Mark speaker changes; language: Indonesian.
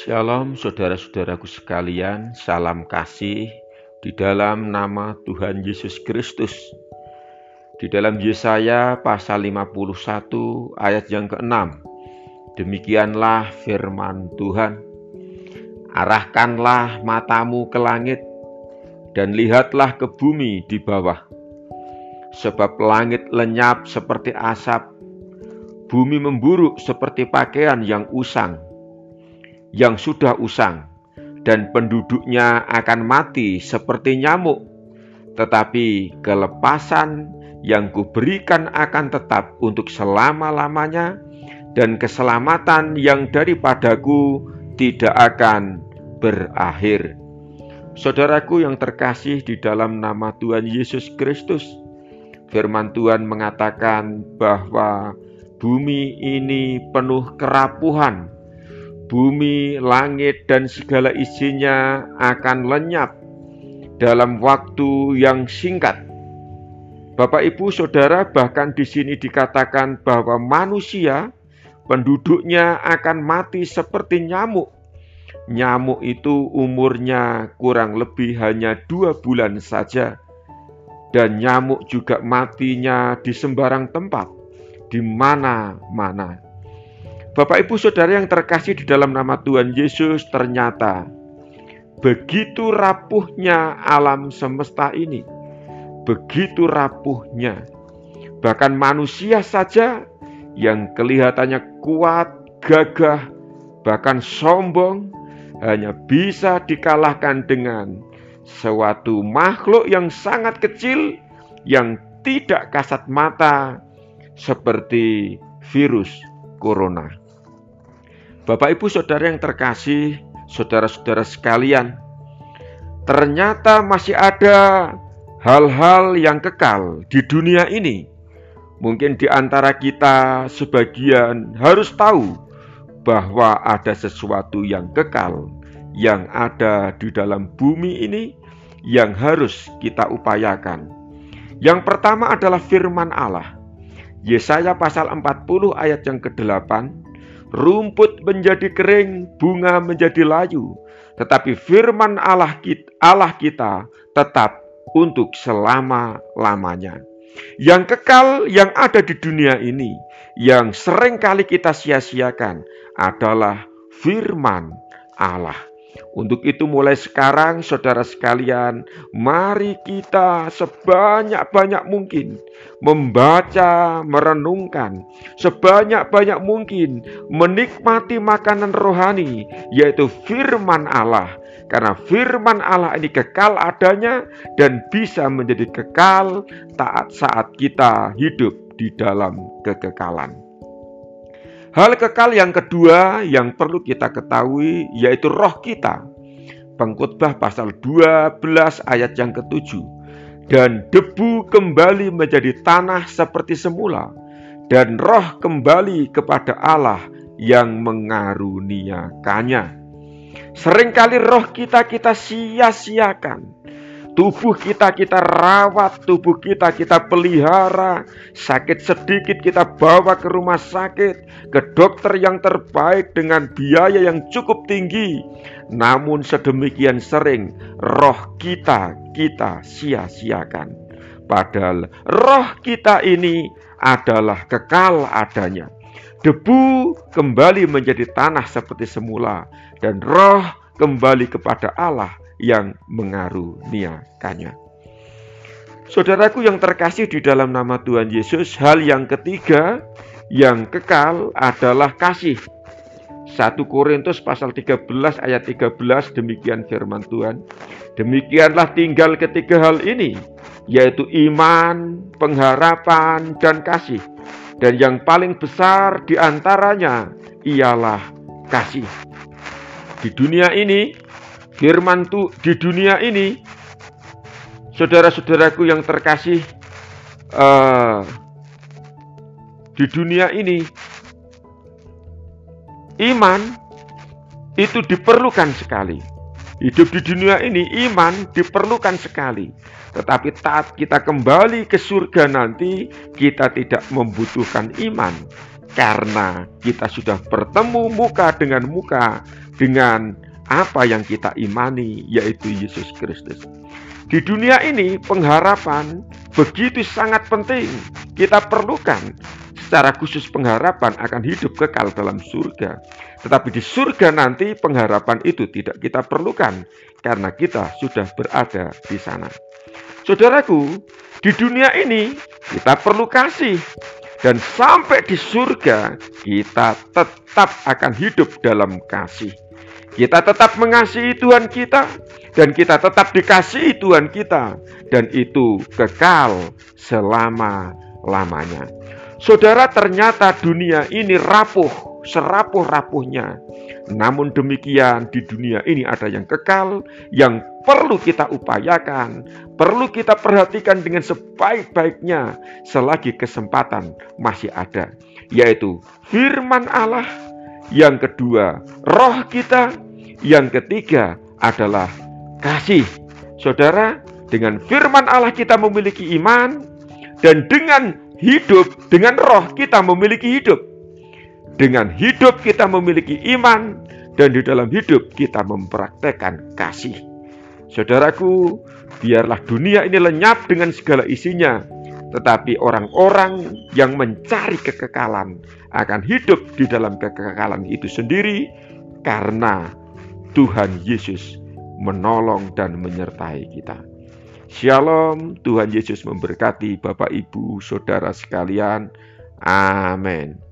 Speaker 1: Shalom saudara-saudaraku sekalian, salam kasih di dalam nama Tuhan Yesus Kristus. Di dalam Yesaya pasal 51 ayat yang ke-6. Demikianlah firman Tuhan. Arahkanlah matamu ke langit dan lihatlah ke bumi di bawah. Sebab langit lenyap seperti asap, bumi memburuk seperti pakaian yang usang yang sudah usang, dan penduduknya akan mati seperti nyamuk. Tetapi kelepasan yang kuberikan akan tetap untuk selama-lamanya, dan keselamatan yang daripadaku tidak akan berakhir. Saudaraku yang terkasih di dalam nama Tuhan Yesus Kristus, firman Tuhan mengatakan bahwa bumi ini penuh kerapuhan bumi, langit, dan segala isinya akan lenyap dalam waktu yang singkat. Bapak, ibu, saudara, bahkan di sini dikatakan bahwa manusia, penduduknya akan mati seperti nyamuk. Nyamuk itu umurnya kurang lebih hanya dua bulan saja, dan nyamuk juga matinya di sembarang tempat, di mana-mana. Bapak Ibu Saudara yang terkasih di dalam nama Tuhan Yesus ternyata begitu rapuhnya alam semesta ini. Begitu rapuhnya. Bahkan manusia saja yang kelihatannya kuat, gagah, bahkan sombong hanya bisa dikalahkan dengan suatu makhluk yang sangat kecil yang tidak kasat mata seperti virus corona. Bapak, ibu, saudara yang terkasih, saudara-saudara sekalian, ternyata masih ada hal-hal yang kekal di dunia ini. Mungkin di antara kita sebagian harus tahu bahwa ada sesuatu yang kekal yang ada di dalam bumi ini yang harus kita upayakan. Yang pertama adalah firman Allah. Yesaya pasal 40 ayat yang ke-8 rumput menjadi kering, bunga menjadi layu, tetapi firman Allah kita, Allah kita tetap untuk selama-lamanya. Yang kekal yang ada di dunia ini, yang sering kali kita sia-siakan adalah firman Allah. Untuk itu mulai sekarang saudara sekalian, mari kita sebanyak-banyak mungkin membaca, merenungkan, sebanyak-banyak mungkin menikmati makanan rohani, yaitu firman Allah. Karena firman Allah ini kekal adanya dan bisa menjadi kekal taat saat kita hidup di dalam kekekalan. Hal kekal yang kedua yang perlu kita ketahui yaitu roh kita. Pengkhotbah pasal 12 ayat yang ketujuh. Dan debu kembali menjadi tanah seperti semula dan roh kembali kepada Allah yang mengaruniakannya. Seringkali roh kita kita sia-siakan Tubuh kita kita rawat, tubuh kita kita pelihara. Sakit sedikit kita bawa ke rumah sakit, ke dokter yang terbaik dengan biaya yang cukup tinggi. Namun sedemikian sering roh kita kita sia-siakan. Padahal roh kita ini adalah kekal adanya. Debu kembali menjadi tanah seperti semula dan roh kembali kepada Allah yang mengaruniakannya. Saudaraku yang terkasih di dalam nama Tuhan Yesus, hal yang ketiga yang kekal adalah kasih. 1 Korintus pasal 13 ayat 13 demikian firman Tuhan. Demikianlah tinggal ketiga hal ini, yaitu iman, pengharapan, dan kasih. Dan yang paling besar di antaranya ialah kasih. Di dunia ini firman tu di dunia ini, saudara-saudaraku yang terkasih, uh, di dunia ini, iman itu diperlukan sekali. Hidup di dunia ini, iman diperlukan sekali. Tetapi saat kita kembali ke surga nanti, kita tidak membutuhkan iman. Karena kita sudah bertemu muka dengan muka dengan apa yang kita imani, yaitu Yesus Kristus. Di dunia ini, pengharapan begitu sangat penting. Kita perlukan secara khusus pengharapan akan hidup kekal dalam surga. Tetapi di surga nanti pengharapan itu tidak kita perlukan karena kita sudah berada di sana. Saudaraku, di dunia ini kita perlu kasih dan sampai di surga kita tetap akan hidup dalam kasih. Kita tetap mengasihi Tuhan kita dan kita tetap dikasihi Tuhan kita dan itu kekal selama-lamanya. Saudara, ternyata dunia ini rapuh, serapuh-rapuhnya. Namun demikian di dunia ini ada yang kekal, yang perlu kita upayakan, perlu kita perhatikan dengan sebaik-baiknya selagi kesempatan masih ada, yaitu firman Allah yang kedua, roh kita. Yang ketiga adalah kasih. Saudara, dengan firman Allah kita memiliki iman dan dengan hidup, dengan roh kita memiliki hidup. Dengan hidup kita memiliki iman dan di dalam hidup kita mempraktekkan kasih. Saudaraku, biarlah dunia ini lenyap dengan segala isinya, tetapi orang-orang yang mencari kekekalan akan hidup di dalam kekekalan itu sendiri karena Tuhan Yesus menolong dan menyertai kita. Shalom, Tuhan Yesus memberkati Bapak, Ibu, Saudara sekalian. Amin.